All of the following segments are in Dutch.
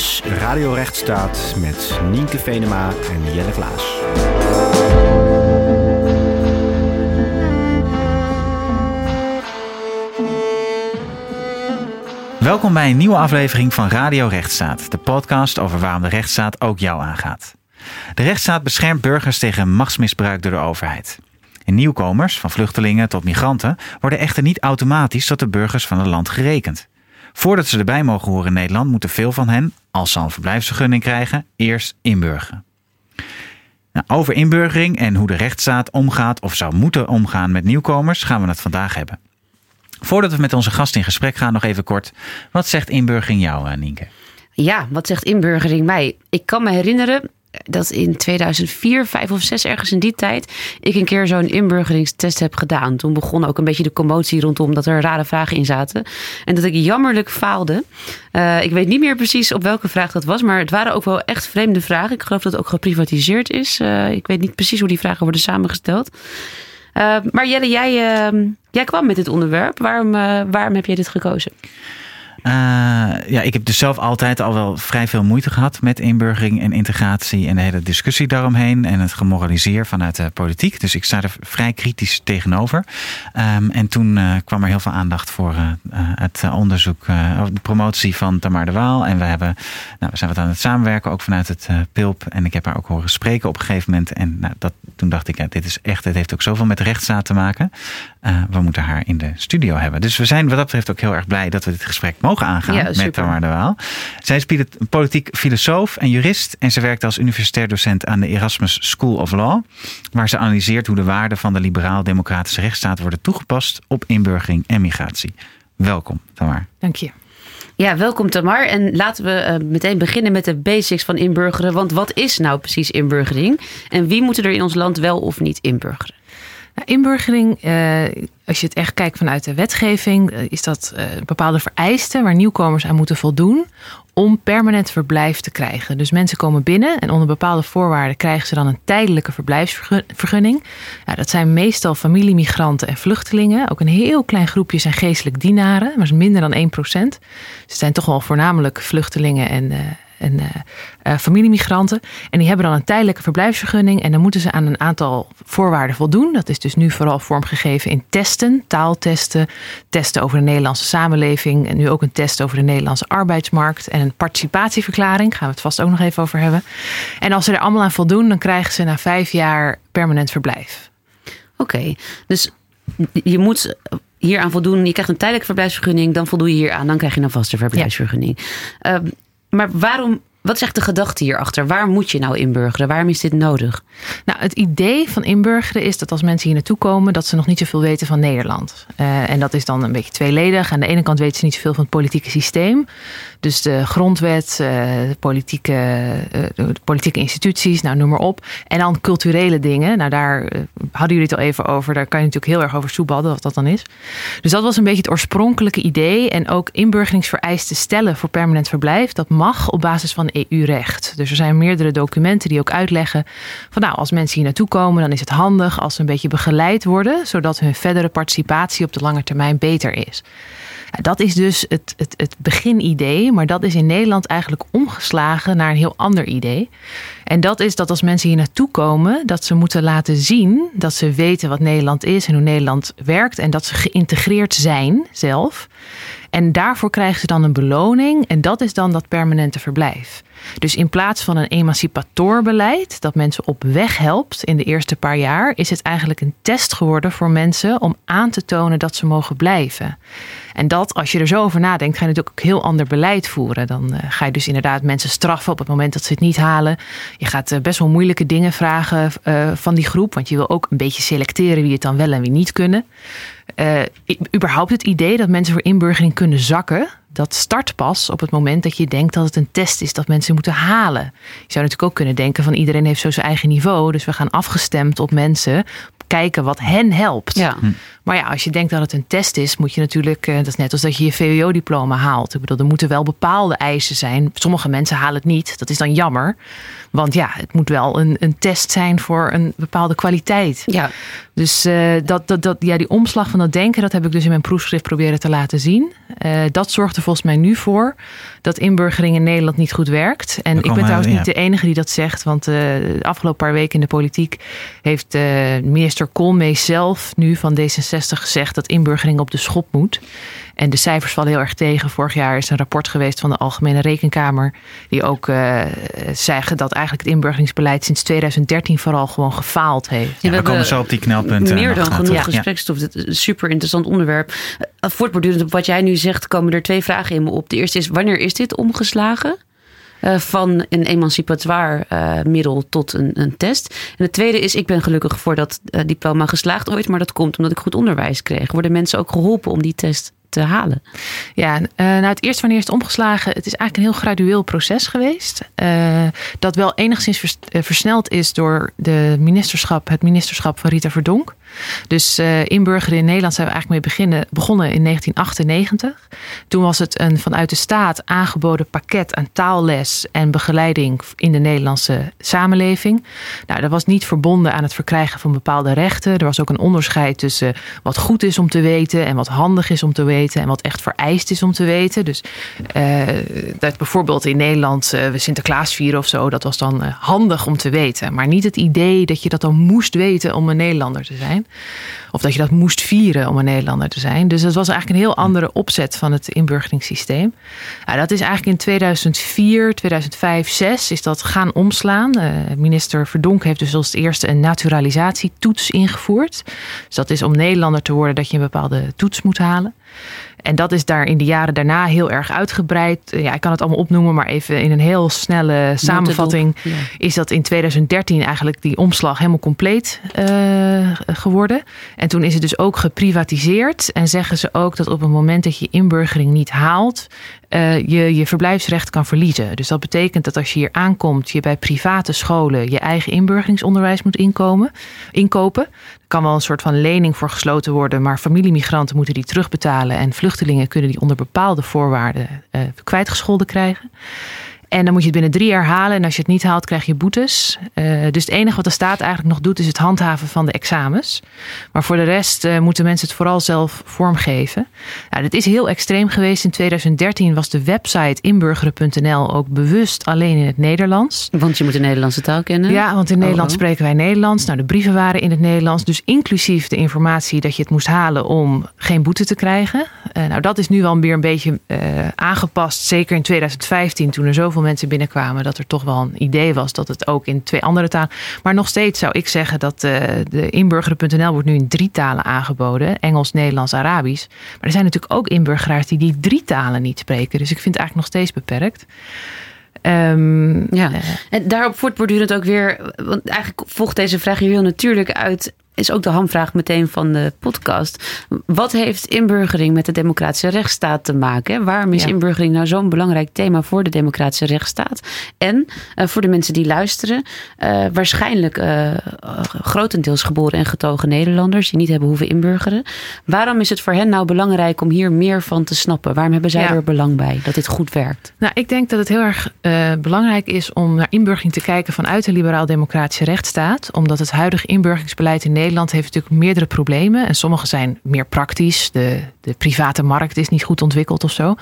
Radio Rechtsstaat met Nienke Venema en Jelle Klaas. Welkom bij een nieuwe aflevering van Radio Rechtsstaat, de podcast over waarom de rechtsstaat ook jou aangaat. De rechtsstaat beschermt burgers tegen machtsmisbruik door de overheid. En nieuwkomers, van vluchtelingen tot migranten, worden echter niet automatisch tot de burgers van het land gerekend. Voordat ze erbij mogen horen in Nederland, moeten veel van hen, als ze een verblijfsvergunning krijgen, eerst inburgeren. Nou, over inburgering en hoe de rechtsstaat omgaat of zou moeten omgaan met nieuwkomers gaan we het vandaag hebben. Voordat we met onze gast in gesprek gaan, nog even kort. Wat zegt inburgering jou, eh, Nienke? Ja, wat zegt inburgering mij? Ik kan me herinneren dat in 2004, 5 of 6 ergens in die tijd, ik een keer zo'n inburgeringstest heb gedaan. Toen begon ook een beetje de commotie rondom dat er rare vragen in zaten. En dat ik jammerlijk faalde. Uh, ik weet niet meer precies op welke vraag dat was, maar het waren ook wel echt vreemde vragen. Ik geloof dat het ook geprivatiseerd is. Uh, ik weet niet precies hoe die vragen worden samengesteld. Uh, maar Jelle, jij, jij kwam met dit onderwerp. Waarom, waarom heb jij dit gekozen? Uh, ja, ik heb dus zelf altijd al wel vrij veel moeite gehad met inburgering en integratie en de hele discussie daaromheen en het gemoraliseer vanuit de politiek. Dus ik sta er vrij kritisch tegenover. Um, en toen uh, kwam er heel veel aandacht voor uh, het onderzoek, de promotie van Tamar de Waal. En we, hebben, nou, we zijn wat aan het samenwerken, ook vanuit het PILP. En ik heb haar ook horen spreken op een gegeven moment. En nou, dat, toen dacht ik, ja, dit is echt, het heeft ook zoveel met rechtsstaat te maken. We moeten haar in de studio hebben. Dus we zijn wat dat betreft ook heel erg blij dat we dit gesprek mogen aangaan ja, met Tamar de Waal. Zij is politiek filosoof en jurist en ze werkt als universitair docent aan de Erasmus School of Law, waar ze analyseert hoe de waarden van de liberaal-democratische rechtsstaat worden toegepast op inburgering en migratie. Welkom, Tamar. Dank je. Ja, welkom Tamar. En laten we uh, meteen beginnen met de basics van inburgeren. Want wat is nou precies inburgering? En wie moet er in ons land wel of niet inburgeren? Inburgering, uh, als je het echt kijkt vanuit de wetgeving, uh, is dat uh, bepaalde vereisten waar nieuwkomers aan moeten voldoen om permanent verblijf te krijgen. Dus mensen komen binnen en onder bepaalde voorwaarden krijgen ze dan een tijdelijke verblijfsvergunning. Ja, dat zijn meestal familiemigranten en vluchtelingen. Ook een heel klein groepje zijn geestelijk dienaren, maar is minder dan 1%. Ze zijn toch wel voornamelijk vluchtelingen en en uh, familiemigranten. En die hebben dan een tijdelijke verblijfsvergunning. En dan moeten ze aan een aantal voorwaarden voldoen. Dat is dus nu vooral vormgegeven in testen, taaltesten, testen over de Nederlandse samenleving. En nu ook een test over de Nederlandse arbeidsmarkt. En een participatieverklaring. Gaan we het vast ook nog even over hebben. En als ze er allemaal aan voldoen, dan krijgen ze na vijf jaar permanent verblijf. Oké, okay, dus je moet hier aan voldoen. Je krijgt een tijdelijke verblijfsvergunning, dan voldoe je hier aan. Dan krijg je een vaste verblijfsvergunning. Ja. Uh, maar waarom, wat is echt de gedachte hierachter? Waar moet je nou inburgeren? Waarom is dit nodig? Nou, het idee van inburgeren is dat als mensen hier naartoe komen, dat ze nog niet zoveel weten van Nederland. Uh, en dat is dan een beetje tweeledig. Aan de ene kant weten ze niet zoveel van het politieke systeem. Dus de grondwet, uh, de politieke, de politieke instituties, nou noem maar op. En dan culturele dingen. Nou, daar hadden jullie het al even over. Daar kan je natuurlijk heel erg over soeballen wat dat dan is. Dus dat was een beetje het oorspronkelijke idee. En ook inburgeringsvereisten stellen voor permanent verblijf. Dat mag op basis van EU-recht. Dus er zijn meerdere documenten die ook uitleggen van nou, als mensen hier naartoe komen, dan is het handig als ze een beetje begeleid worden, zodat hun verdere participatie op de lange termijn beter is. Dat is dus het, het, het beginidee, maar dat is in Nederland eigenlijk omgeslagen naar een heel ander idee. En dat is dat als mensen hier naartoe komen, dat ze moeten laten zien dat ze weten wat Nederland is en hoe Nederland werkt en dat ze geïntegreerd zijn zelf. En daarvoor krijgen ze dan een beloning en dat is dan dat permanente verblijf. Dus in plaats van een emancipatorbeleid dat mensen op weg helpt in de eerste paar jaar, is het eigenlijk een test geworden voor mensen om aan te tonen dat ze mogen blijven. En dat, als je er zo over nadenkt, ga je natuurlijk ook heel ander beleid voeren. Dan uh, ga je dus inderdaad mensen straffen op het moment dat ze het niet halen. Je gaat uh, best wel moeilijke dingen vragen uh, van die groep, want je wil ook een beetje selecteren wie het dan wel en wie niet kunnen. Überhaupt het idee dat mensen voor inburgering kunnen zakken, dat start pas op het moment dat je denkt dat het een test is dat mensen moeten halen. Je zou natuurlijk ook kunnen denken van iedereen heeft zo zijn eigen niveau, dus we gaan afgestemd op mensen kijken wat hen helpt. Ja. Maar ja, als je denkt dat het een test is, moet je natuurlijk, eh, dat is net als dat je je VWO-diploma haalt. Ik bedoel, er moeten wel bepaalde eisen zijn. Sommige mensen halen het niet. Dat is dan jammer. Want ja, het moet wel een, een test zijn voor een bepaalde kwaliteit. Ja. Dus uh, dat, dat, dat, ja, die omslag van dat denken, dat heb ik dus in mijn proefschrift proberen te laten zien. Uh, dat zorgt er volgens mij nu voor dat inburgering in Nederland niet goed werkt. En ik ben trouwens ja. niet de enige die dat zegt. Want uh, de afgelopen paar weken in de politiek heeft minister Koolmees zelf nu van D66 gezegd dat inburgering op de schop moet. En de cijfers vallen heel erg tegen. Vorig jaar is een rapport geweest van de Algemene Rekenkamer. Die ook uh, zeggen dat eigenlijk het inburgeringsbeleid sinds 2013 vooral gewoon gefaald heeft. Ja, we, komen zo op die knelpunten. Meer dan genoeg ja. gesprekstof. Het is een super interessant onderwerp. Voortbordurend op wat jij nu zegt, komen er twee vragen in me op. De eerste is: wanneer is dit omgeslagen? Uh, van een emancipatoire uh, middel tot een, een, test. En het tweede is, ik ben gelukkig voor dat uh, diploma geslaagd ooit, maar dat komt omdat ik goed onderwijs kreeg. Worden mensen ook geholpen om die test te halen? Ja, nou het eerste wanneer is het omgeslagen? Het is eigenlijk een heel gradueel proces geweest. Dat wel enigszins vers, versneld is door de ministerschap, het ministerschap van Rita Verdonk. Dus uh, inburgeren in Nederland zijn we eigenlijk mee beginnen, begonnen in 1998. Toen was het een vanuit de staat aangeboden pakket aan taalles en begeleiding in de Nederlandse samenleving. Nou, dat was niet verbonden aan het verkrijgen van bepaalde rechten. Er was ook een onderscheid tussen wat goed is om te weten en wat handig is om te weten en wat echt vereist is om te weten. Dus uh, dat bijvoorbeeld in Nederland uh, we Sinterklaas vieren of zo, dat was dan handig om te weten. Maar niet het idee dat je dat dan moest weten om een Nederlander te zijn. Of dat je dat moest vieren om een Nederlander te zijn. Dus dat was eigenlijk een heel andere opzet van het inburgeringssysteem. Dat is eigenlijk in 2004, 2005, 2006 is dat gaan omslaan. Uh, minister Verdonk heeft dus als eerste een naturalisatietoets ingevoerd. Dus dat is om Nederlander te worden dat je een bepaalde toets moet halen. En dat is daar in de jaren daarna heel erg uitgebreid. Ja, ik kan het allemaal opnoemen, maar even in een heel snelle samenvatting. Ja. Is dat in 2013 eigenlijk die omslag helemaal compleet uh, geworden. En toen is het dus ook geprivatiseerd. En zeggen ze ook dat op het moment dat je inburgering niet haalt, uh, je je verblijfsrecht kan verliezen. Dus dat betekent dat als je hier aankomt, je bij private scholen je eigen inburgeringsonderwijs moet inkomen, inkopen. Kan wel een soort van lening voor gesloten worden, maar familiemigranten moeten die terugbetalen en vluchtelingen kunnen die onder bepaalde voorwaarden uh, kwijtgescholden krijgen. En dan moet je het binnen drie jaar halen. En als je het niet haalt, krijg je boetes. Uh, dus het enige wat de staat eigenlijk nog doet, is het handhaven van de examens. Maar voor de rest uh, moeten mensen het vooral zelf vormgeven. Nou, dit is heel extreem geweest. In 2013 was de website inburgeren.nl ook bewust alleen in het Nederlands. Want je moet de Nederlandse taal kennen? Ja, want in oh, Nederland oh. spreken wij Nederlands. Nou, de brieven waren in het Nederlands. Dus inclusief de informatie dat je het moest halen om geen boete te krijgen. Uh, nou, dat is nu wel weer een beetje aangepast. Zeker in 2015, toen er zoveel mensen binnenkwamen, dat er toch wel een idee was dat het ook in twee andere talen. Maar nog steeds zou ik zeggen dat uh, de inburgeren.nl wordt nu in drie talen aangeboden: Engels, Nederlands, Arabisch. Maar er zijn natuurlijk ook inburgeraars die die drie talen niet spreken. Dus ik vind het eigenlijk nog steeds beperkt. Um, ja, en daarop voortbordurend ook weer, want eigenlijk volgt deze vraag hier heel natuurlijk uit is ook de hamvraag meteen van de podcast. Wat heeft inburgering met de democratische rechtsstaat te maken? Waarom is ja. inburgering nou zo'n belangrijk thema voor de democratische rechtsstaat? En uh, voor de mensen die luisteren, uh, waarschijnlijk uh, grotendeels geboren en getogen Nederlanders die niet hebben hoeven inburgeren. Waarom is het voor hen nou belangrijk om hier meer van te snappen? Waarom hebben zij ja. er belang bij dat dit goed werkt? Nou, ik denk dat het heel erg belangrijk is om naar inburgering te kijken vanuit de liberaal-democratische rechtsstaat, omdat het huidige inburgeringsbeleid in Nederland Nederland heeft natuurlijk meerdere problemen. En sommige zijn meer praktisch. De, de private markt is niet goed ontwikkeld of zo.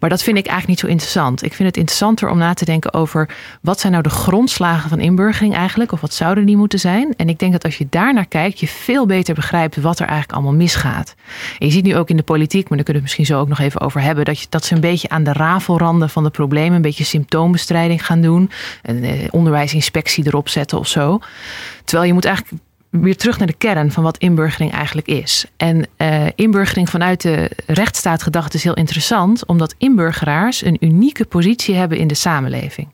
Maar dat vind ik eigenlijk niet zo interessant. Ik vind het interessanter om na te denken over wat zijn nou de grondslagen van inburgering eigenlijk? Of wat zouden die moeten zijn? En ik denk dat als je daar naar kijkt, je veel beter begrijpt wat er eigenlijk allemaal misgaat. En je ziet nu ook in de politiek, maar daar kunnen we misschien zo ook nog even over hebben, dat, je, dat ze een beetje aan de rafelranden van de problemen, een beetje symptoombestrijding gaan doen. Een eh, onderwijsinspectie erop zetten of zo. Terwijl je moet eigenlijk weer terug naar de kern van wat inburgering eigenlijk is. En uh, inburgering vanuit de rechtsstaat gedacht is heel interessant, omdat inburgeraars een unieke positie hebben in de samenleving.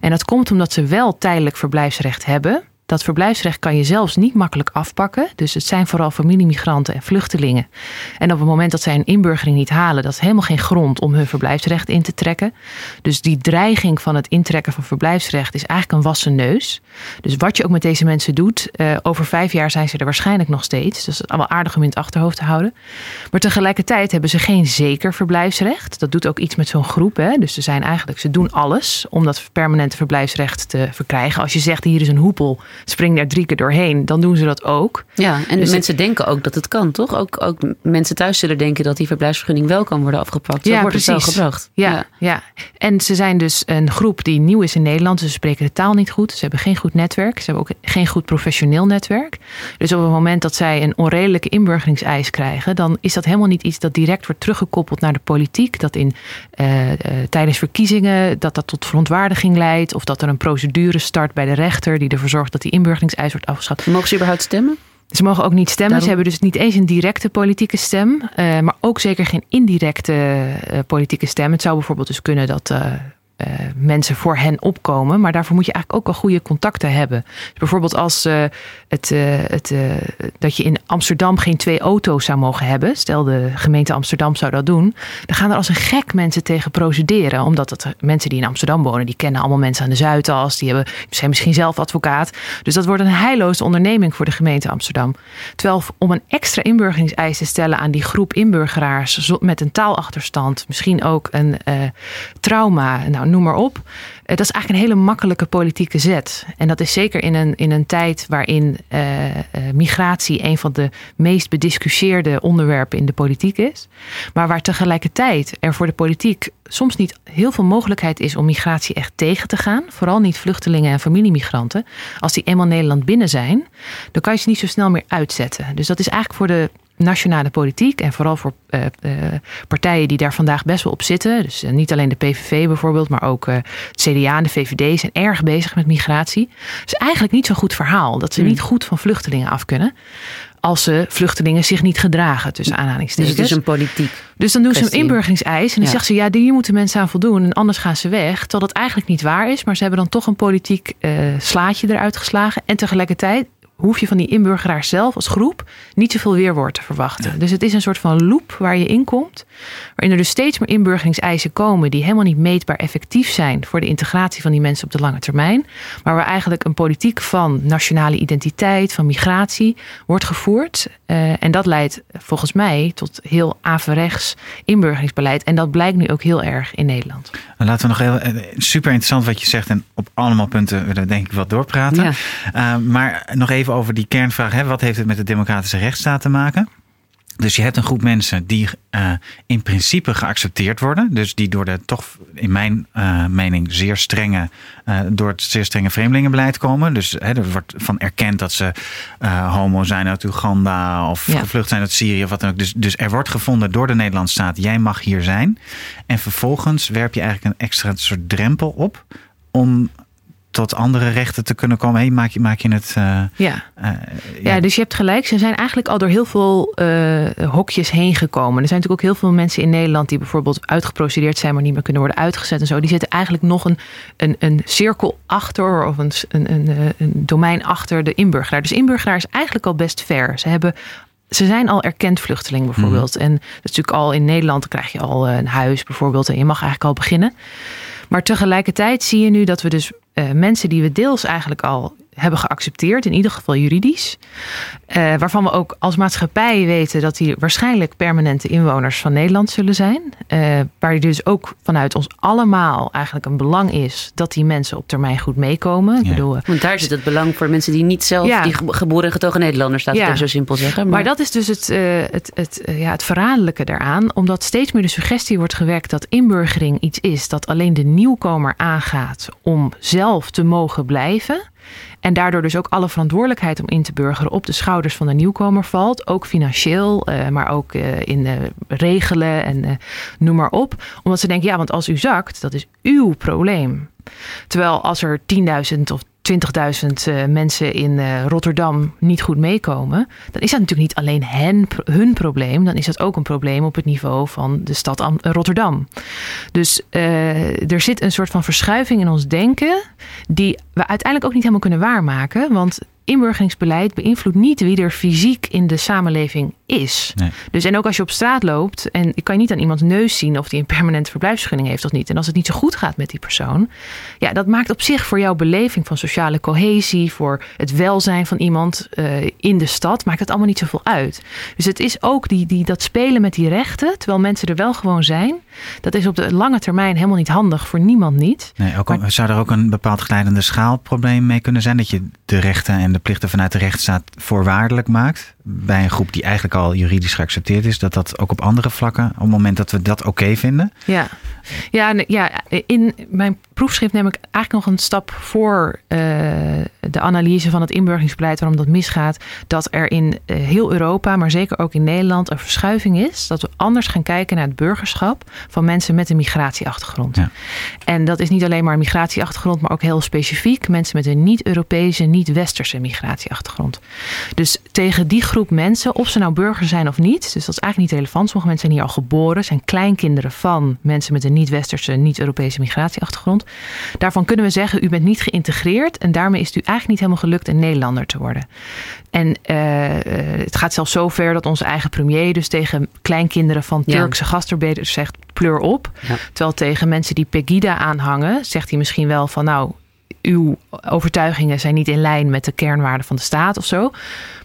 En dat komt omdat ze wel tijdelijk verblijfsrecht hebben. Dat verblijfsrecht kan je zelfs niet makkelijk afpakken. Dus het zijn vooral familiemigranten en vluchtelingen. En op het moment dat zij een inburgering niet halen, dat is helemaal geen grond om hun verblijfsrecht in te trekken. Dus die dreiging van het intrekken van verblijfsrecht is eigenlijk een wassen neus. Dus wat je ook met deze mensen doet, uh, over vijf jaar zijn ze er waarschijnlijk nog steeds. Dus dat is allemaal aardig om in het achterhoofd te houden. Maar tegelijkertijd hebben ze geen zeker verblijfsrecht. Dat doet ook iets met zo'n groep. Hè? Dus ze zijn eigenlijk, ze doen alles om dat permanente verblijfsrecht te verkrijgen. Als je zegt hier is een hoepel, spring daar drie keer doorheen, dan doen ze dat ook. Ja, en dus mensen denken ook dat het kan, toch? Ook, ook mensen thuis zullen denken dat die verblijfsvergunning wel kan worden afgepakt. Zo ja, wordt precies. het wel gebracht. Ja, ja, ja. En ze zijn dus een groep die nieuw is in Nederland. Ze spreken de taal niet goed. Ze hebben geen goed netwerk. Ze hebben ook geen goed professioneel netwerk. Dus op het moment dat zij een onredelijke inburgeringseis krijgen, dan is dat helemaal niet iets dat direct wordt teruggekoppeld naar de politiek. Dat in uh, uh, tijdens verkiezingen dat dat tot verontwaardiging leidt. Of dat er een procedure start bij de rechter die ervoor zorgt dat die inburgeringseis wordt afgeschaft. Mogen ze überhaupt stemmen? Ze mogen ook niet stemmen. Ze hebben dus niet eens een directe politieke stem. Uh, maar ook zeker geen indirecte politieke stem. Het zou bijvoorbeeld dus kunnen dat uh, mensen voor hen opkomen. Maar daarvoor moet je eigenlijk ook al goede contacten hebben. Dus bijvoorbeeld als uh, het, uh, het, dat je in Amsterdam geen twee auto's zou mogen hebben. Stel de gemeente Amsterdam zou dat doen. Dan gaan er als een gek mensen tegen procederen. Omdat het, mensen die in Amsterdam wonen, die kennen allemaal mensen aan de Zuidas. Die hebben, zijn misschien zelf advocaat. Dus dat wordt een heilloze onderneming voor de gemeente Amsterdam. Terwijl om een extra inburgeringseis te stellen aan die groep inburgeraars met een taalachterstand. Misschien ook een trauma. Nou, noem maar op. Eh, dat is eigenlijk een hele makkelijke politieke zet. En dat is zeker in een, in een tijd waarin uh, migratie een van de meest bediscussieerde onderwerpen in de politiek is. Maar waar tegelijkertijd er voor de politiek soms niet heel veel mogelijkheid is om migratie echt tegen te gaan. Vooral niet vluchtelingen en familiemigranten. Als die eenmaal Nederland binnen zijn, dan kan je ze niet zo snel meer uitzetten. Dus dat is eigenlijk voor de nationale politiek en vooral voor uh, uh, partijen die daar vandaag best wel op zitten. Dus uh, niet alleen de PVV bijvoorbeeld, maar ook het CDA en de VVD zijn erg bezig met migratie. Dus eigenlijk niet zo'n goed verhaal dat ze hmm. niet goed van vluchtelingen af kunnen. Als ze vluchtelingen zich niet gedragen, tussen aanhalingstekens. Dus het is een politiek. Dus dan doen ze een inburgeringseis. En dan ja. zegt ze, ja, die moeten mensen aan voldoen. En anders gaan ze weg. Terwijl dat eigenlijk niet waar is. Maar ze hebben dan toch een politiek slaatje eruit geslagen. En tegelijkertijd hoef je van die inburgeraars zelf als groep niet zoveel weerwoord te verwachten. Dus het is een soort van loop waar je in komt, waarin er dus steeds meer inburgeringseisen komen die helemaal niet meetbaar effectief zijn voor de integratie van die mensen op de lange termijn, maar waar eigenlijk een politiek van nationale identiteit, van migratie wordt gevoerd. Uh, en dat leidt volgens mij tot heel averechts inburgeringsbeleid. En dat blijkt nu ook heel erg in Nederland. Laten we nog heel eh, super interessant wat je zegt en op allemaal punten willen denk ik wat doorpraten. Ja. Uh, maar nog even over die kernvraag. Hè? Wat heeft het met de democratische rechtsstaat te maken? Dus je hebt een groep mensen die uh, in principe geaccepteerd worden. Dus die door de toch, in mijn uh, mening, zeer strenge, uh, door het zeer strenge vreemdelingenbeleid komen. Dus hè, er wordt van erkend dat ze homo zijn uit Oeganda of ja. gevlucht zijn uit Syrië of wat dan ook. Dus, dus er wordt gevonden door de Nederlandse staat, jij mag hier zijn. En vervolgens werp je eigenlijk een extra soort drempel op om tot andere rechten te kunnen komen. Hey, maak, je, maak je het. Uh, ja. Uh, ja. ja. dus je hebt gelijk. Ze zijn eigenlijk al door heel veel uh, hokjes heen gekomen. Er zijn natuurlijk ook heel veel mensen in Nederland die bijvoorbeeld uitgeprocedeerd zijn, maar niet meer kunnen worden uitgezet en zo. Die zitten eigenlijk nog een, een, een cirkel achter of een, een, een, een domein achter de inburgeraar. Dus inburgeraar is eigenlijk al best ver. Ze hebben ze zijn al erkend vluchteling bijvoorbeeld. Mm. En dat is natuurlijk al in Nederland krijg je al een huis bijvoorbeeld. En je mag eigenlijk al beginnen. Maar tegelijkertijd zie je nu dat we dus mensen die we deels eigenlijk al hebben geaccepteerd, in ieder geval juridisch. Uh, waarvan we ook als maatschappij weten dat die waarschijnlijk permanente inwoners van Nederland zullen zijn. Uh, waar dus ook vanuit ons allemaal eigenlijk een belang is dat die mensen op termijn goed meekomen. Ja. Ik bedoel, Want daar zit het belang voor mensen die niet zelf, ja. die geboren en getogen Nederlanders, staat ja. het zo simpel zeggen. Maar... maar, dat is dus het, uh, het, het, ja, het verraderlijke daaraan, omdat steeds meer de suggestie wordt gewekt dat inburgering iets is dat alleen de nieuwkomer aangaat om zelf te mogen blijven. En daardoor dus ook alle verantwoordelijkheid om in te burgeren op de schouders van de nieuwkomer valt. Ook financieel, uh, maar ook uh, in uh, regelen en noem maar op. Omdat ze denken, ja, want als u zakt, dat is uw probleem. Terwijl als er 10.000 of 20.000 mensen in Rotterdam niet goed meekomen, dan is dat natuurlijk niet alleen hen, hun probleem, dan is dat ook een probleem op het niveau van de stad Rotterdam. Dus er zit een soort van verschuiving in ons denken, die we uiteindelijk ook niet helemaal kunnen waarmaken. Want inburgeringsbeleid beïnvloedt niet wie er fysiek in de samenleving is. Nee. Dus en ook als je op straat loopt en ik kan je niet aan iemands neus zien of die een permanente verblijfsvergunning heeft of niet. En als het niet zo goed gaat met die persoon, ja, dat maakt op zich voor jouw beleving van sociale cohesie, voor het welzijn van iemand uh, in de stad, maakt het allemaal niet zoveel uit. Dus het is ook die, die, dat spelen met die rechten, terwijl mensen er wel gewoon zijn, dat is op de lange termijn helemaal niet handig voor niemand niet. Nee, ook, zou er ook een bepaald glijdende schaalprobleem mee kunnen zijn dat je de rechten en de plichten vanuit de rechtsstaat voorwaardelijk maakt bij een groep die eigenlijk al juridisch geaccepteerd is, dat dat ook op andere vlakken, op het moment dat we dat oké vinden? Ja. Ja, ja, in mijn proefschrift neem ik eigenlijk nog een stap voor uh, de analyse van het inburgeringsbeleid, waarom dat misgaat. Dat er in uh, heel Europa, maar zeker ook in Nederland, een verschuiving is. Dat we anders gaan kijken naar het burgerschap van mensen met een migratieachtergrond. Ja. En dat is niet alleen maar een migratieachtergrond, maar ook heel specifiek mensen met een niet-Europese, niet-Westerse migratieachtergrond. Dus tegen die groep mensen, of ze nou burger zijn of niet, dus dat is eigenlijk niet relevant. Sommige mensen zijn hier al geboren, zijn kleinkinderen van mensen met een niet-Westerse, niet-Europese migratieachtergrond. Daarvan kunnen we zeggen, u bent niet geïntegreerd en daarmee is het u eigenlijk niet helemaal gelukt een Nederlander te worden. En uh, het gaat zelfs zo ver dat onze eigen premier dus tegen kleinkinderen van Turkse ja. gastarbeiders zegt pleur op. Ja. Terwijl tegen mensen die Pegida aanhangen, zegt hij misschien wel van nou, uw overtuigingen zijn niet in lijn met de kernwaarden van de staat of zo.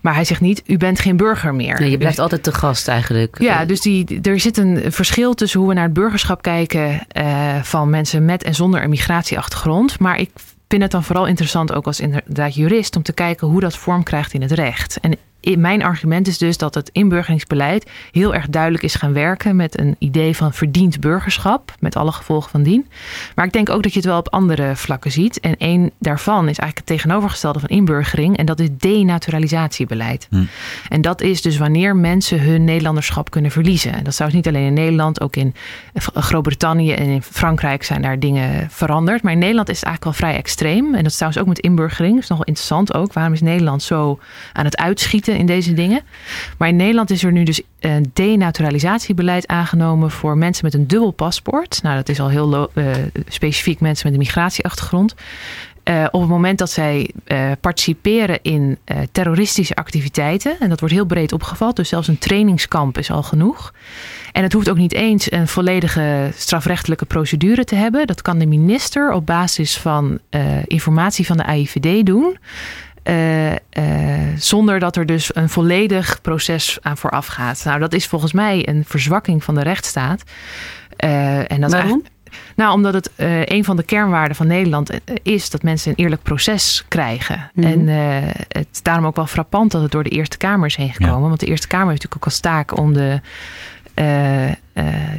Maar hij zegt niet, u bent geen burger meer. Nee, je blijft altijd te gast eigenlijk. Ja, dus die, er zit een verschil tussen hoe we naar het burgerschap kijken uh, van mensen met en zonder een migratieachtergrond. Maar ik vind het dan vooral interessant, ook als inderdaad jurist, om te kijken hoe dat vorm krijgt in het recht. En mijn argument is dus dat het inburgeringsbeleid heel erg duidelijk is gaan werken met een idee van verdiend burgerschap, met alle gevolgen van dien. Maar ik denk ook dat je het wel op andere vlakken ziet. En één daarvan is eigenlijk het tegenovergestelde van inburgering, en dat is denaturalisatiebeleid. Hm. En dat is dus wanneer mensen hun Nederlanderschap kunnen verliezen. En dat zou niet alleen in Nederland, ook in Groot-Brittannië en in Frankrijk zijn daar dingen veranderd. Maar in Nederland is het eigenlijk wel vrij extreem. En dat is trouwens ook met inburgering. Dat is nog wel interessant ook. Waarom is Nederland zo aan het uitschieten? In deze dingen. Maar in Nederland is er nu dus een denaturalisatiebeleid aangenomen voor mensen met een dubbel paspoort. Nou, dat is al heel uh, specifiek mensen met een migratieachtergrond. Uh, op het moment dat zij participeren in terroristische activiteiten, en dat wordt heel breed opgevat, dus zelfs een trainingskamp is al genoeg. En het hoeft ook niet eens een volledige strafrechtelijke procedure te hebben. Dat kan de minister op basis van informatie van de AIVD doen. Uh, uh, zonder dat er dus een volledig proces aan vooraf gaat. Nou, dat is volgens mij een verzwakking van de rechtsstaat. Uh, en dat Waarom? Nou, omdat het een van de kernwaarden van Nederland is dat mensen een eerlijk proces krijgen. Mm -hmm. En het is daarom ook wel frappant dat het door de Eerste Kamer is heen gekomen. Ja. Want de Eerste Kamer heeft natuurlijk ook als taak om de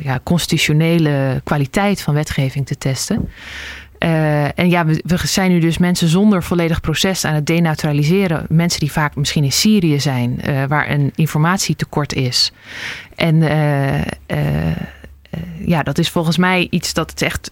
ja, constitutionele kwaliteit van wetgeving te testen. Uh, en ja, we, zijn nu dus mensen zonder volledig proces aan het denaturaliseren. Mensen die vaak misschien in Syrië zijn, uh, waar een informatietekort is. En uh, eh, ja, dat is volgens mij iets dat het echt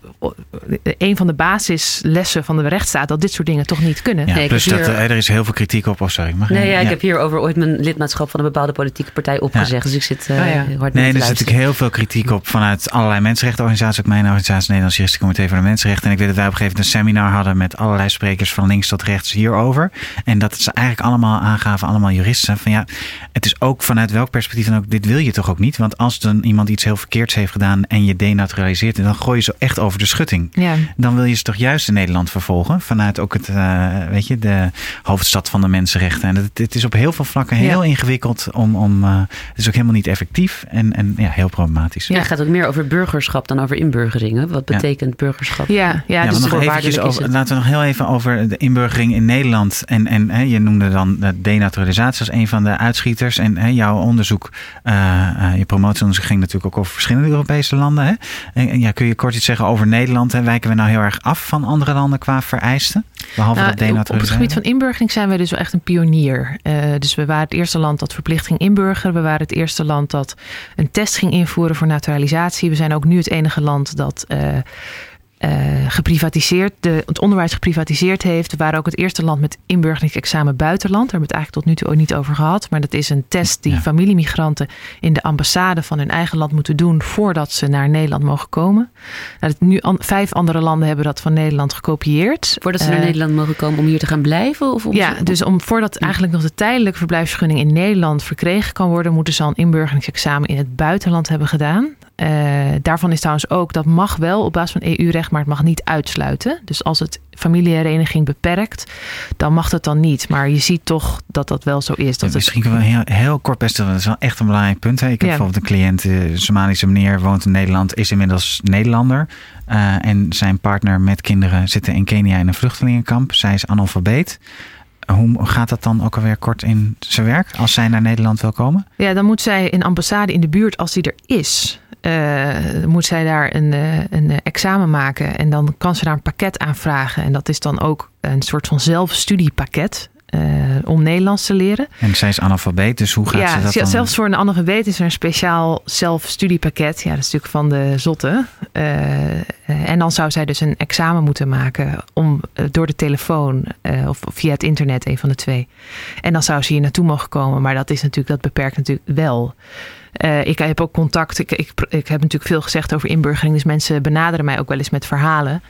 een van de basislessen van de rechtsstaat dat dit soort dingen toch niet kunnen. Ja, nee, plus dat, er is heel veel kritiek op. Of sorry, mag nee, ja, ik heb hierover ooit mijn lidmaatschap van een bepaalde politieke partij opgezegd. Dus ik zit uh, oh, ja. hard Nee, er zit natuurlijk heel veel kritiek op vanuit allerlei mensenrechtenorganisaties. Ook mijn organisatie, Nederlands Juristische Comité voor de Mensenrechten. En ik weet dat wij op een gegeven moment een seminar hadden met allerlei sprekers van links tot rechts hierover. En dat ze eigenlijk allemaal aangaven, allemaal juristen, van ja, het is ook vanuit welk perspectief dan ook, dit wil je toch ook niet? Want als dan iemand iets heel verkeerds heeft gedaan en je denaturaliseert en dan gooi je ze echt over de schutting. Ja. Dan wil je ze toch juist in Nederland vervolgen. Vanuit ook het, uh, weet je, de hoofdstad van de mensenrechten. En het, het is op heel veel vlakken heel ingewikkeld om. om uh, het is ook helemaal niet effectief en, en ja, heel problematisch. Ja, het gaat ook meer over burgerschap dan over inburgeringen. Wat betekent burgerschap? Ja, ja, ja dus nog eventjes over, laten we nog heel even over de inburgering in Nederland. En, en hè, je noemde dan de denaturalisatie als een van de uitschieters. En hè, jouw onderzoek, uh, je promotieonderzoek ging natuurlijk ook over verschillende Europese landen. Hè? En, ja, kun je kort iets zeggen over Nederland? Hè? Wijken we nou heel erg af van andere landen qua vereisten? Behalve nou, dat Op het gebied van inburgering zijn we dus wel echt een pionier. Uh, dus we waren het eerste land dat verplicht ging inburgeren. We waren het eerste land dat een test ging invoeren voor naturalisatie. We zijn ook nu het enige land dat... Uh, geprivatiseerd, de, het onderwijs geprivatiseerd heeft. We waren ook het eerste land met inburgeringsexamen buitenland. Daar hebben we het eigenlijk tot nu toe ook niet over gehad. Maar dat is een test die familiemigranten in de ambassade van hun eigen land moeten doen voordat ze naar Nederland mogen komen. Nou, nu vijf andere landen hebben dat van Nederland gekopieerd. Voordat ze naar Nederland mogen komen om hier te gaan blijven? Of om ja, dus om, voordat eigenlijk nog de tijdelijke verblijfsvergunning in Nederland verkregen kan worden, moeten ze al een inburgeringsexamen in het buitenland hebben gedaan. Uh, daarvan is trouwens ook, dat mag wel op basis van EU-recht, maar het mag niet uitsluiten. Dus als het familiehereniging beperkt, dan mag dat dan niet. Maar je ziet toch dat dat wel zo is. Dat ja, misschien het... wel heel, heel kort best, dat is wel echt een belangrijk punt. Hè? Ik heb bijvoorbeeld een cliënt, een eh, Somalische meneer, woont in Nederland, is inmiddels Nederlander. Uh, en zijn partner met kinderen zitten in Kenia in een vluchtelingenkamp. Zij is analfabeet. Hoe gaat dat dan ook alweer kort in zijn werk als zij naar Nederland wil komen? Ja, dan moet zij een ambassade in de buurt, als die er is, uh, moet zij daar een, uh, een examen maken. En dan kan ze daar een pakket aanvragen. En dat is dan ook een soort van zelfstudiepakket. Uh, om Nederlands te leren. En zij is analfabeet, dus hoe gaat ja, ze dat dan? Zelfs voor een analfabeet is er een speciaal zelfstudiepakket. Ja, dat is natuurlijk van de zotte. Uh, en dan zou zij dus een examen moeten maken om door de telefoon of via het internet, een van de twee. En dan zou ze hier naartoe mogen komen. Maar dat is natuurlijk, dat beperkt natuurlijk wel. Uh, ik heb ook contact. Ik, ik, ik, heb natuurlijk veel gezegd over inburgering. Dus mensen benaderen mij ook wel eens met verhalen.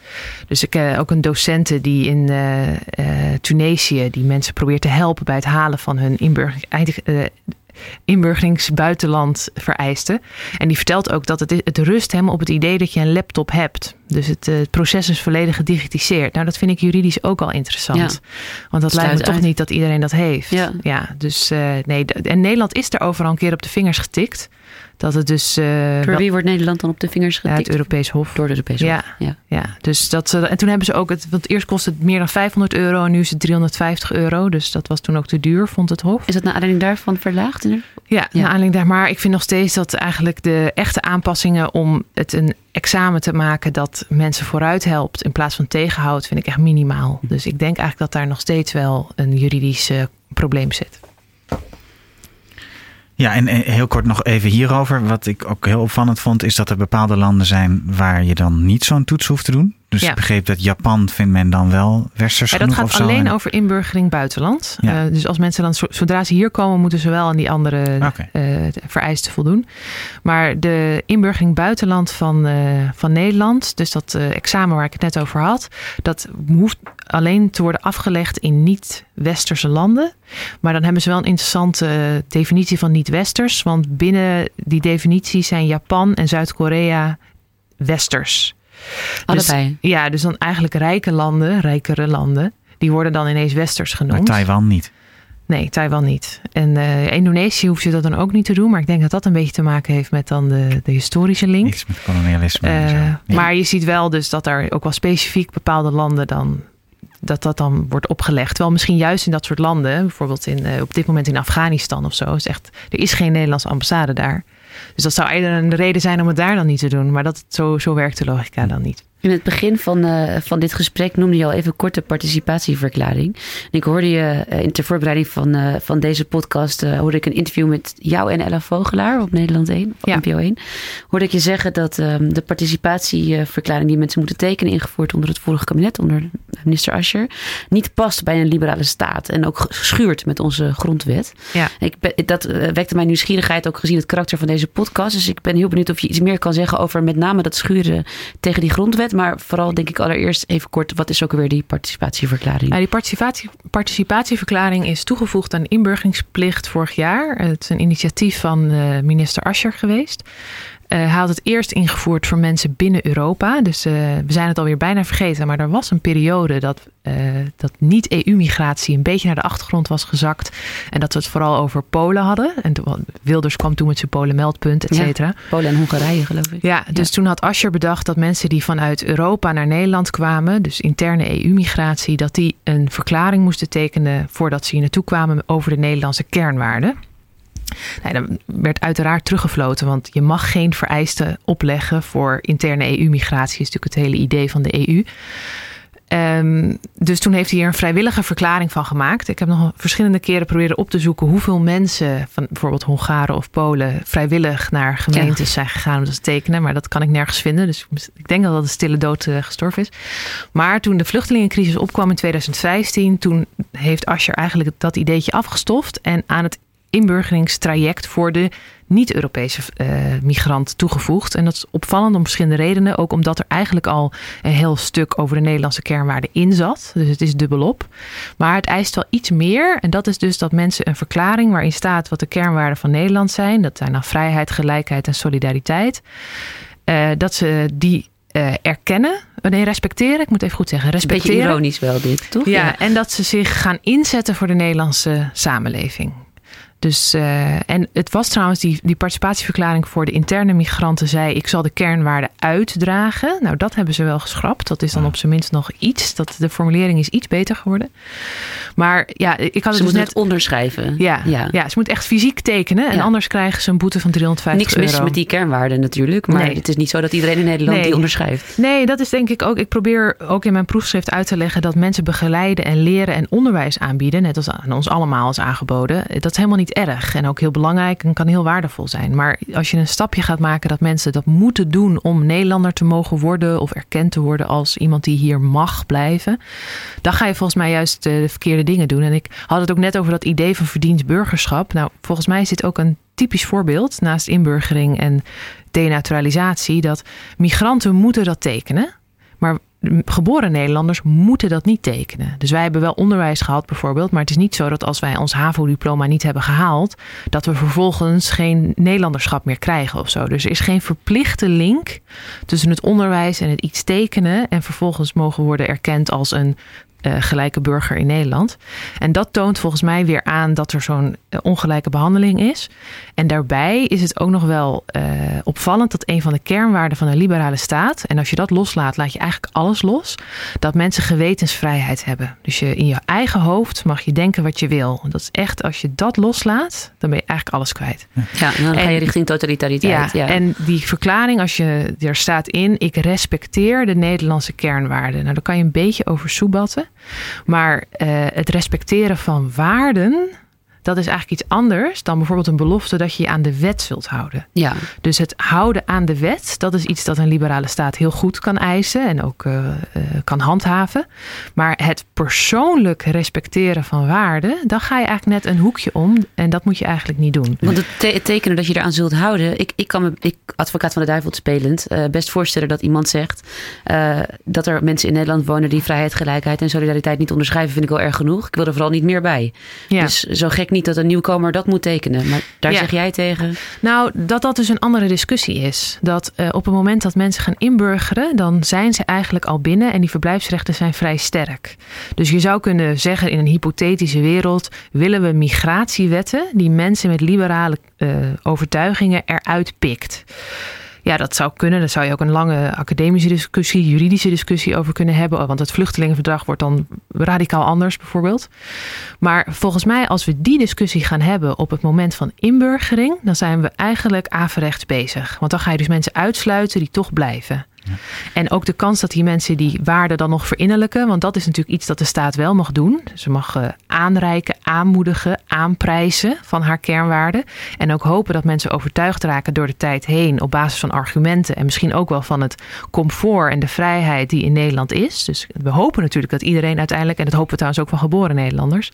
Dus ik heb ook een docenten die in uh, Tunesië die mensen probeert te helpen bij het halen van hun inburgering inburgeringsbuitenland vereisten. En die vertelt ook dat het, het rust hem op het idee dat je een laptop hebt. Dus het, het proces is volledig gedigitaliseerd. Nou, dat vind ik juridisch ook al interessant. Want dat lijkt me toch niet dat iedereen dat heeft. Ja, ja dus uh, nee. En Nederland is er overal een keer op de vingers getikt. Dat het dus. Uh, Door wie wordt Nederland dan op de vingers getikt? Ja, het Europees Hof. Door het Europees ja, Hof. Ja, ja. Dus dat, uh, en toen hebben ze ook het. Want eerst kostte het meer dan 500 euro en nu is het 350 euro. Dus dat was toen ook te duur, vond het Hof. Is dat naar aanleiding daarvan verlaagd? Ja, ja. naar aanleiding daar. Maar ik vind nog steeds dat eigenlijk de echte aanpassingen om het een examen te maken dat mensen vooruit helpt in plaats van tegenhoudt, vind ik echt minimaal. Dus ik denk eigenlijk dat daar nog steeds wel een juridisch uh, probleem zit. Ja, en heel kort nog even hierover. Wat ik ook heel opvallend vond, is dat er bepaalde landen zijn waar je dan niet zo'n toets hoeft te doen. Dus ja. ik begreep dat Japan vindt men dan wel westers ja, dat genoeg gaat of zo. alleen En- over inburgering buitenland. Ja. Uh, dus als mensen dan, zo- zodra ze hier komen, moeten ze wel aan die andere eh, vereisten voldoen. Maar de inburgering buitenland van, eh, van Nederland, dus dat eh, examen waar ik het net over had, dat hoeft alleen te worden afgelegd in niet-westerse landen. Maar dan hebben ze wel een interessante eh, definitie van niet-westers. Want binnen die definitie zijn Japan en Zuid-Korea westers. Dus- ja, dus dan eigenlijk rijke landen, rijkere landen, die worden dan ineens westers Maar genoemd. Taiwan niet. Nee, Taiwan niet. En eh, Indonesië hoeft je dat dan ook niet te doen. Maar ik denk dat dat een beetje te maken heeft met dan de, de historische link. Iets met kolonialisme. en zo. Eh, Ja. Maar je ziet wel dus dat er ook wel specifiek bepaalde landen dan dat dat dan wordt opgelegd. Terwijl misschien juist in dat soort landen, bijvoorbeeld in, eh, op dit moment in Afghanistan of zo, is echt, er is geen Nederlandse ambassade daar. Dus dat zou eerder een reden zijn om het daar dan niet te doen. Maar dat, zo, zo werkt de logica dan niet. In het begin van, eh, van dit gesprek noemde je al even kort de participatieverklaring. En ik hoorde je eh, in ter voorbereiding van, eh, van deze podcast, hoorde ik een interview met jou en Ella Vogelaar op Nederland 1, op Ja. NPO 1. Hoorde ik je zeggen dat ehm, de participatieverklaring die mensen moeten tekenen, ingevoerd onder het vorige kabinet, onder minister Ascher, niet past bij een liberale staat en ook geschuurd met onze grondwet. Ja. Ik ben, dat wekte mijn nieuwsgierigheid ook gezien het karakter van deze podcast. Dus ik ben heel benieuwd of je iets meer kan zeggen over met name dat schuren tegen die grondwet. Maar vooral denk ik allereerst even kort, wat is ook alweer die participatieverklaring? Nou, die participatie, participatieverklaring is toegevoegd aan de inburgeringsplicht vorig jaar. Het is een initiatief van eh, minister Ascher geweest. Eh, hij had het eerst ingevoerd voor mensen binnen Europa. Dus eh, we zijn het alweer bijna vergeten. Maar er was een periode dat, eh, dat niet-EU-migratie een beetje naar de achtergrond was gezakt. En dat we het vooral over Polen hadden. En Wilders kwam toen met zijn Polen-meldpunt, et Ja. cetera. Polen en Hongarije, geloof ik. Ja, dus toen had Asscher bedacht dat mensen die vanuit Europa naar Nederland kwamen, dus interne EU-migratie, dat die een verklaring moesten tekenen voordat ze hier naartoe kwamen over de Nederlandse kernwaarden. Nou, dat werd uiteraard teruggefloten, want je mag geen vereisten opleggen voor interne EU-migratie, is natuurlijk het hele idee van de EU. Ehm, dus toen heeft hij hier een vrijwillige verklaring van gemaakt. Ik heb nog verschillende keren proberen op te zoeken hoeveel mensen, van bijvoorbeeld Hongaren of Polen, vrijwillig naar gemeentes zijn gegaan om dat te tekenen. Maar dat kan ik nergens vinden. Dus ik denk dat dat een stille dood uh, gestorven is. Maar toen de vluchtelingencrisis opkwam in 2015, toen heeft Asscher eigenlijk dat ideetje afgestoft en aan het inburgeringstraject voor de niet-Europese uh, migrant toegevoegd. En dat is opvallend om verschillende redenen. Ook omdat er eigenlijk al een heel stuk over de Nederlandse kernwaarden in zat. Dus het is dubbelop. Maar het eist wel iets meer. En dat is dus dat mensen een verklaring waarin staat wat de kernwaarden van Nederland zijn. Dat zijn dan vrijheid, gelijkheid en solidariteit. Uh, dat ze die uh, erkennen. Nee, respecteren. Ik moet even goed zeggen. Respecteren. Beetje ironisch wel dit, toch? Ja, ja, en dat ze zich gaan inzetten voor de Nederlandse samenleving. Dus, uh, en het was trouwens die, die participatieverklaring voor de interne migranten zei: ik zal de kernwaarden uitdragen. Nou, dat hebben ze wel geschrapt. Dat is dan op zijn minst nog iets. Dat, de formulering is iets beter geworden. Maar ja, ik had het dus net het onderschrijven. Ja, ja. ja, ze moet echt fysiek tekenen. En ja. anders krijgen ze een boete van 350 Niks mis met die kernwaarden natuurlijk. Maar nee. het is niet zo dat iedereen in Nederland nee. die onderschrijft. Nee, dat is denk ik ook. Ik probeer ook in mijn proefschrift uit te leggen dat mensen begeleiden en leren en onderwijs aanbieden. Net als aan ons allemaal is aangeboden. Dat is helemaal niet erg en ook heel belangrijk en kan heel waardevol zijn. Maar als je een stapje gaat maken dat mensen dat moeten doen om Nederlander te mogen worden of erkend te worden als iemand die hier mag blijven, dan ga je volgens mij juist de verkeerde dingen doen. En ik had het ook net over dat idee van verdiend burgerschap. Nou, volgens mij is dit ook een typisch voorbeeld naast inburgering en denaturalisatie dat migranten moeten dat tekenen. Maar geboren Nederlanders moeten dat niet tekenen. Dus wij hebben wel onderwijs gehad bijvoorbeeld, maar het is niet zo dat als wij ons HAVO-diploma niet hebben gehaald, dat we vervolgens geen Nederlanderschap meer krijgen of zo. Dus er is geen verplichte link tussen het onderwijs en het iets tekenen en vervolgens mogen worden erkend als een uh, gelijke burger in Nederland. En dat toont volgens mij weer aan dat er zo'n ongelijke behandeling is. En daarbij is het ook nog wel uh, opvallend dat een van de kernwaarden van een liberale staat, en als je dat loslaat, laat je eigenlijk alles los, dat mensen gewetensvrijheid hebben. Dus je in je eigen hoofd mag je denken wat je wil. Dat is echt, als je dat loslaat, dan ben je eigenlijk alles kwijt. Ja, en dan ga je richting totalitariteit. Ja, ja, en die verklaring, als je er staat in, ik respecteer de Nederlandse kernwaarden. Nou, daar kan je een beetje over soebatten. Maar uh, het respecteren van waarden, dat is eigenlijk iets anders dan bijvoorbeeld een belofte dat je je aan de wet zult houden. Ja. Dus het houden aan de wet, dat is iets dat een liberale staat heel goed kan eisen en ook uh, uh, kan handhaven. Maar het persoonlijk respecteren van waarden, dan ga je eigenlijk net een hoekje om en dat moet je eigenlijk niet doen. Want het, te het tekenen dat je eraan zult houden, ik, ik kan me, ik, advocaat van de duivel spelend, uh, best voorstellen dat iemand zegt dat er mensen in Nederland wonen die vrijheid, gelijkheid en solidariteit niet onderschrijven, vind ik wel erg genoeg. Ik wil er vooral niet meer bij. Ja. Dus zo gek niet dat een nieuwkomer dat moet tekenen. Maar daar ja. zeg jij tegen? Nou, dat dat dus een andere discussie is. Dat uh, op het moment dat mensen gaan inburgeren, dan zijn ze eigenlijk al binnen en die verblijfsrechten zijn vrij sterk. Dus je zou kunnen zeggen in een hypothetische wereld willen we migratiewetten die mensen met liberale uh, overtuigingen eruit pikt. Ja, dat zou kunnen. Daar zou je ook een lange academische discussie, juridische discussie over kunnen hebben. Want het vluchtelingenverdrag wordt dan radicaal anders, bijvoorbeeld. Maar volgens mij, als we die discussie gaan hebben op het moment van inburgering, dan zijn we eigenlijk averechts bezig. Want dan ga je dus mensen uitsluiten die toch blijven. En ook de kans dat die mensen die waarden dan nog verinnerlijken, want dat is natuurlijk iets dat de staat wel mag doen. Ze mag uh, aanreiken, aanmoedigen, aanprijzen van haar kernwaarden. En ook hopen dat mensen overtuigd raken door de tijd heen op basis van argumenten en misschien ook wel van het comfort en de vrijheid die in Nederland is. Dus we hopen natuurlijk dat iedereen uiteindelijk, en dat hopen we trouwens ook van geboren Nederlanders,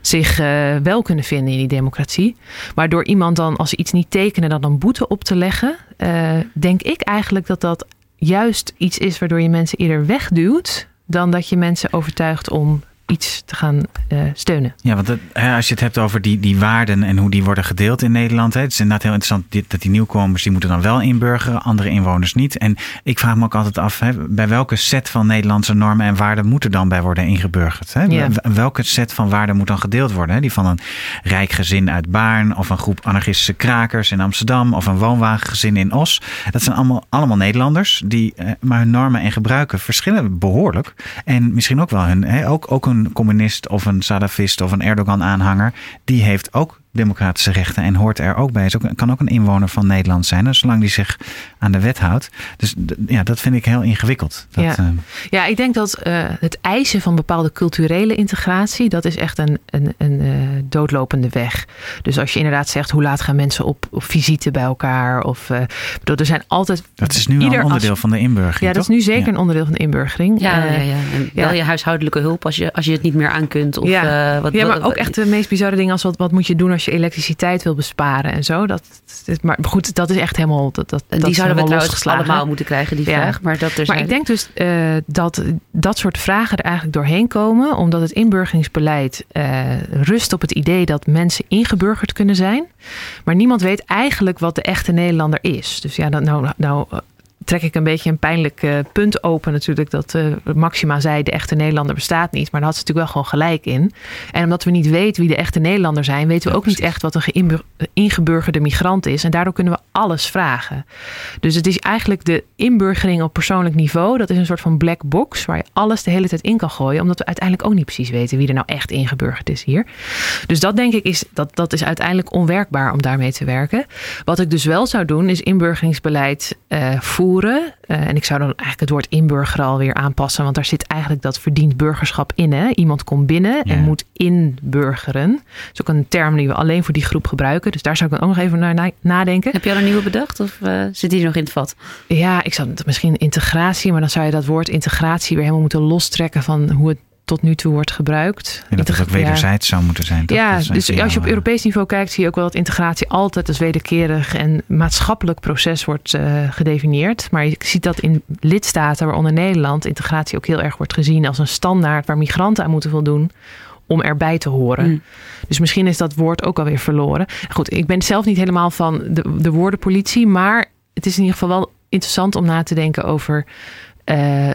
zich uh, wel kunnen vinden in die democratie. Maar door iemand dan, als ze iets niet tekenen, dan een boete op te leggen, uh, denk ik eigenlijk dat dat juist iets is waardoor je mensen eerder wegduwt dan dat je mensen overtuigt om iets te gaan uh, steunen. Ja, want als je het hebt over die, die waarden en hoe die worden gedeeld in Nederland. Hè, het is inderdaad heel interessant dat die nieuwkomers die moeten dan wel inburgeren, andere inwoners niet. En ik vraag me ook altijd af, hè, bij welke set van Nederlandse normen en waarden moet er dan bij worden ingeburgerd? Hè? Ja. Welke set van waarden moet dan gedeeld worden? Hè? Die van een rijk gezin uit Baarn of een groep anarchistische krakers in Amsterdam of een woonwagengezin in Os. Dat zijn allemaal, allemaal Nederlanders, die, maar hun normen en gebruiken verschillen behoorlijk. En misschien ook wel hun, hè, ook, ook een een communist of een salafist of een Erdogan-aanhanger, die heeft ook democratische rechten en hoort er ook bij. Is ook, kan ook een inwoner van Nederland zijn, zolang die zich aan de wet houdt. Dus ja, dat vind ik heel ingewikkeld. Dat, ja. Uh, ja, ik denk dat uh, het eisen van bepaalde culturele integratie, dat is echt een, een, een uh, doodlopende weg. Dus als je inderdaad zegt, hoe laat gaan mensen op, op visite bij elkaar? Of bedoel, er zijn altijd. Dat is nu een onderdeel van de inburgering. Ja, dat toch? is nu zeker ja. een onderdeel van de inburgering. Ja, ja, ja. En wel je huishoudelijke hulp als je, als je het niet meer aan kunt. Of, ja. wat, ja, maar ook echt de meest bizarre dingen als wat, wat moet je doen als je elektriciteit wil besparen en zo. Dat, maar goed, dat is echt helemaal. Dat, dat, die dat zouden we trouwens allemaal moeten krijgen, die Ja. vraag. Maar, dat er Maar ik denk dus uh, dat dat soort vragen er eigenlijk doorheen komen, omdat het inburgeringsbeleid uh, rust op het idee dat mensen ingeburgerd kunnen zijn. Maar niemand weet eigenlijk wat de echte Nederlander is. Dus ja, dat, nou, nou trek ik een beetje een pijnlijk uh, punt open natuurlijk. Dat uh, Maxima zei, de echte Nederlander bestaat niet. Maar daar had ze natuurlijk wel gewoon gelijk in. En omdat we niet weten wie de echte Nederlander zijn... weten we ook niet echt wat een ingeburgerde migrant is. En daardoor kunnen we alles vragen. Dus het is eigenlijk de inburgering op persoonlijk niveau. Dat is een soort van black box... waar je alles de hele tijd in kan gooien. Omdat we uiteindelijk ook niet precies weten... wie er nou echt ingeburgerd is hier. Dus dat denk ik is, dat, dat is uiteindelijk onwerkbaar om daarmee te werken. Wat ik dus wel zou doen, is inburgeringsbeleid uh, voeren Uh, en ik zou dan eigenlijk het woord inburgeren alweer aanpassen. Want daar zit eigenlijk dat verdient burgerschap in. Hè? Iemand komt binnen en Ja. moet inburgeren. Dat is ook een term die we alleen voor die groep gebruiken. Dus daar zou ik dan ook nog even naar na- nadenken. Heb je al een nieuwe bedacht of uh, zit die nog in het vat? Ja, ik zou misschien integratie. Maar dan zou je dat woord integratie weer helemaal moeten lostrekken van hoe het tot nu toe wordt gebruikt. En dat het ook ja. wederzijds zou moeten zijn. Ja, Dat is dus als je op Europees niveau kijkt, zie je ook wel dat integratie altijd als wederkerig en maatschappelijk proces wordt uh, gedefinieerd. Maar je ziet dat in lidstaten, waaronder Nederland, integratie ook heel erg wordt gezien als een standaard waar migranten aan moeten voldoen om erbij te horen. Mm. Dus misschien is dat woord ook alweer verloren. Goed, ik ben zelf niet helemaal van de, de woordenpolitie, maar het is in ieder geval wel interessant om na te denken over. Uh,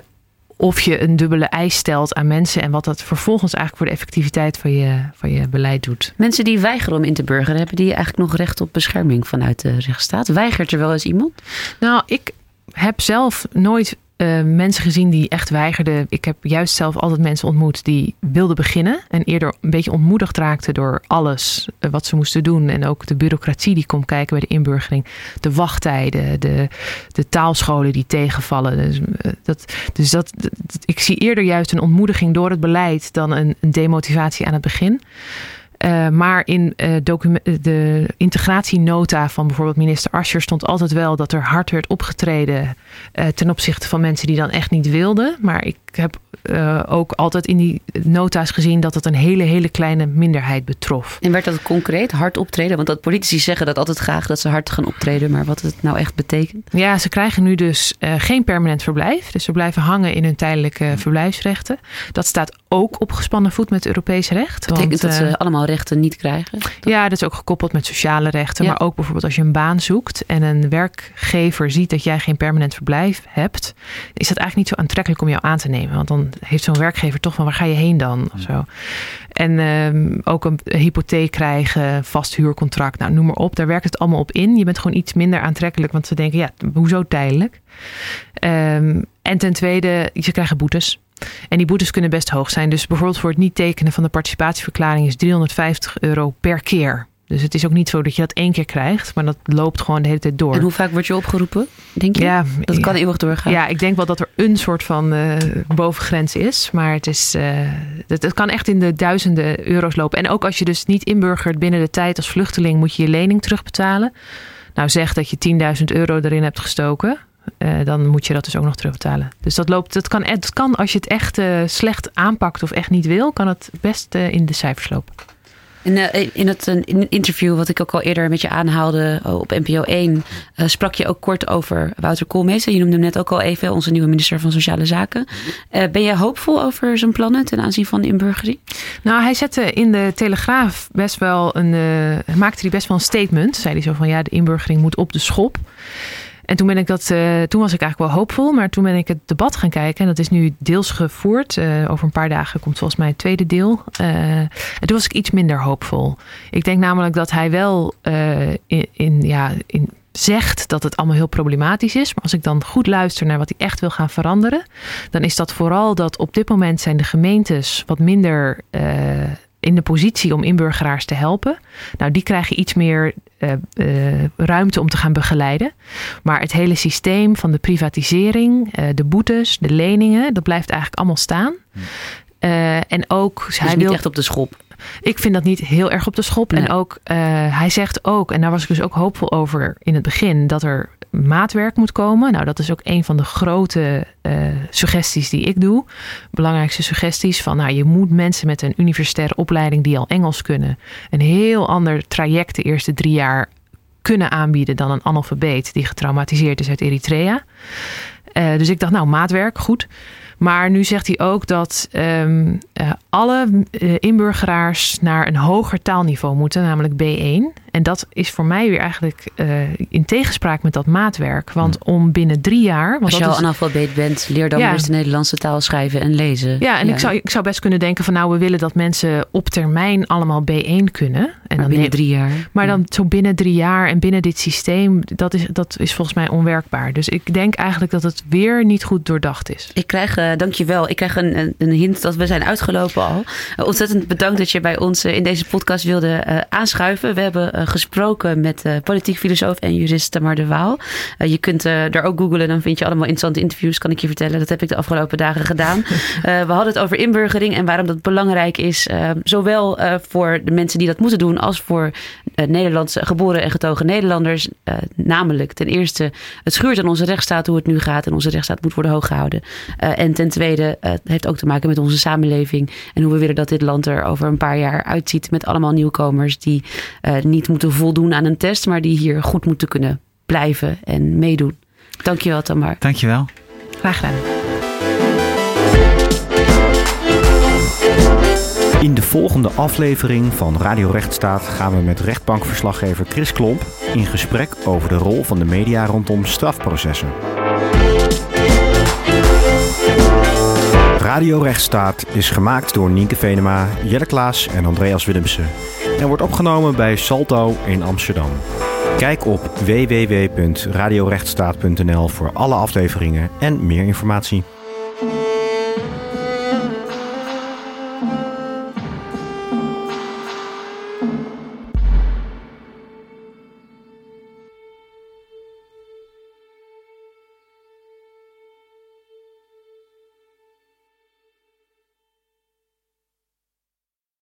of je een dubbele eis stelt aan mensen en wat dat vervolgens eigenlijk voor de effectiviteit van je, van je beleid doet. Mensen die weigeren om in te burgeren, hebben die eigenlijk nog recht op bescherming vanuit de rechtsstaat? Weigert er wel eens iemand? Nou, ik heb zelf nooit uh, mensen gezien die echt weigerden. Ik heb juist zelf altijd mensen ontmoet die wilden beginnen. En eerder een beetje ontmoedigd raakten door alles uh, wat ze moesten doen. En ook de bureaucratie die komt kijken bij de inburgering. De wachttijden, de, de taalscholen die tegenvallen. Dus, uh, dat, dus dat, dat, ik zie eerder juist een ontmoediging door het beleid dan een, een demotivatie aan het begin. Uh, maar in uh, de integratienota van bijvoorbeeld minister Ascher stond altijd wel dat er hard werd opgetreden ten opzichte van mensen die dan echt niet wilden. Maar ik heb ook altijd in die nota's gezien dat het een hele, hele kleine minderheid betrof. En werd dat concreet, hard optreden? Want dat politici zeggen dat altijd graag dat ze hard gaan optreden, maar wat het nou echt betekent? Ja, ze krijgen nu dus geen permanent verblijf. Dus ze blijven hangen in hun tijdelijke verblijfsrechten. Dat staat ook op gespannen voet met Europees recht. Dat betekent want, dat ze allemaal rechten niet krijgen? Toch? Ja, dat is ook gekoppeld met sociale rechten. Ja. Maar ook bijvoorbeeld als je een baan zoekt en een werkgever ziet dat jij geen permanent verblijf hebt, is dat eigenlijk niet zo aantrekkelijk om jou aan te nemen. Want dan heeft zo'n werkgever toch van waar ga je heen dan? Of zo. En um, ook een hypotheek krijgen, vast huurcontract, nou noem maar op. Daar werkt het allemaal op in. Je bent gewoon iets minder aantrekkelijk, want ze denken, ja, hoezo tijdelijk? Um, en ten tweede, ze krijgen boetes. En die boetes kunnen best hoog zijn. Dus bijvoorbeeld voor het niet tekenen van de participatieverklaring is 350 euro per keer. Dus het is ook niet zo dat je dat één keer krijgt, maar dat loopt gewoon de hele tijd door. En hoe vaak word je opgeroepen, denk je? Ja, dat kan eeuwig doorgaan. Ja, ik denk wel dat er een soort van uh, bovengrens is. Maar het, is, uh, het, het, kan echt in de duizenden euro's lopen. En ook als je dus niet inburgert binnen de tijd als vluchteling, moet je je lening terugbetalen. Nou, zeg dat je 10.000 euro erin hebt gestoken. Uh, dan moet je dat dus ook nog terugbetalen. Dus dat loopt, dat kan, het kan als je het echt slecht aanpakt of echt niet wil, kan het best in de cijfers lopen. In, uh, in het in interview wat ik ook al eerder met je aanhaalde oh, op NPO 1, uh, sprak je ook kort over Wouter Koolmeester. Je noemde hem net ook al even, onze nieuwe minister van Sociale Zaken. Ben je hoopvol over zijn plannen ten aanzien van de inburgering? Nou, hij zette in de Telegraaf best wel een, uh, maakte hij best wel een statement. Zei hij zo van ja, de inburgering moet op de schop. En toen ben ik dat, uh, toen was ik eigenlijk wel hoopvol, maar toen ben ik het debat gaan kijken. En dat is nu deels gevoerd. Uh, over een paar dagen komt volgens mij het tweede deel. Uh, en toen was ik iets minder hoopvol. Ik denk namelijk dat hij wel in, in, ja, in, zegt dat het allemaal heel problematisch is. Maar als ik dan goed luister naar wat hij echt wil gaan veranderen, dan is dat vooral dat op dit moment zijn de gemeentes wat minder in de positie om inburgeraars te helpen. Nou, die krijgen iets meer uh, uh, ruimte om te gaan begeleiden. Maar het hele systeem van de privatisering, uh, de boetes, de leningen, dat blijft eigenlijk allemaal staan. en ook. Dus hij niet wil, echt op de schop. Ik vind dat niet heel erg op de schop. Nee. En ook, hij zegt ook, en daar was ik dus ook hoopvol over in het begin, dat er maatwerk moet komen. Nou, dat is ook een van de grote uh, suggesties die ik doe. Belangrijkste suggesties van, nou, je moet mensen met een universitaire opleiding die al Engels kunnen, een heel ander traject de eerste drie jaar kunnen aanbieden dan een analfabeet die getraumatiseerd is uit Eritrea. Uh, dus ik dacht, nou, maatwerk, goed. Maar nu zegt hij ook dat um, uh, alle inburgeraars naar een hoger taalniveau moeten, namelijk B1. En dat is voor mij weer eigenlijk uh, in tegenspraak met dat maatwerk. Want Hm. om binnen drie jaar. Want Als je al analfabeet bent, leer dan Ja. eens de Nederlandse taal schrijven en lezen. ja, en Ik, zou, ik zou best kunnen denken van nou, we willen dat mensen op termijn allemaal B1 kunnen. En maar dan binnen drie jaar. Maar dan zo binnen drie jaar en binnen dit systeem, dat is, dat is volgens mij onwerkbaar. Dus ik denk eigenlijk dat het weer niet goed doordacht is. Ik krijg, eh dankjewel, ik krijg een, een- hint dat we zijn uitgelopen al. Eh, ontzettend bedankt dat je bij ons eh, in deze podcast wilde eh, aanschuiven. We hebben eh, gesproken met eh, politiek filosoof en jurist Tamar de Waal. Eh, je kunt eh, daar ook googlen, dan vind je allemaal interessante interviews, kan ik je vertellen. Dat heb ik de afgelopen dagen gedaan. Eh, we hadden het over inburgering en waarom dat belangrijk is. eh, zowel eh, voor de mensen die dat moeten doen, als voor eh, Nederlandse geboren en getogen Nederlanders. Eh, namelijk, ten eerste, het schuurt aan onze rechtsstaat hoe het nu gaat. En onze rechtsstaat moet worden hoog gehouden. Eh, en ten tweede, eh, het heeft ook te maken met onze samenleving. En hoe we willen dat dit land er over een paar jaar uitziet. Met allemaal nieuwkomers die eh, niet moeten voldoen aan een test. Maar die hier goed moeten kunnen blijven en meedoen. Dankjewel, Tamar. Dankjewel. Graag gedaan. In de volgende aflevering van Radio Rechtsstaat gaan we met rechtbankverslaggever Chris Klomp in gesprek over de rol van de media rondom strafprocessen. Radio Rechtsstaat is gemaakt door Nienke Venema, Jelle Klaas en Andreas Willemsen en wordt opgenomen bij Salto in Amsterdam. Kijk op www.radiorechtsstaat.nl voor alle afleveringen en meer informatie.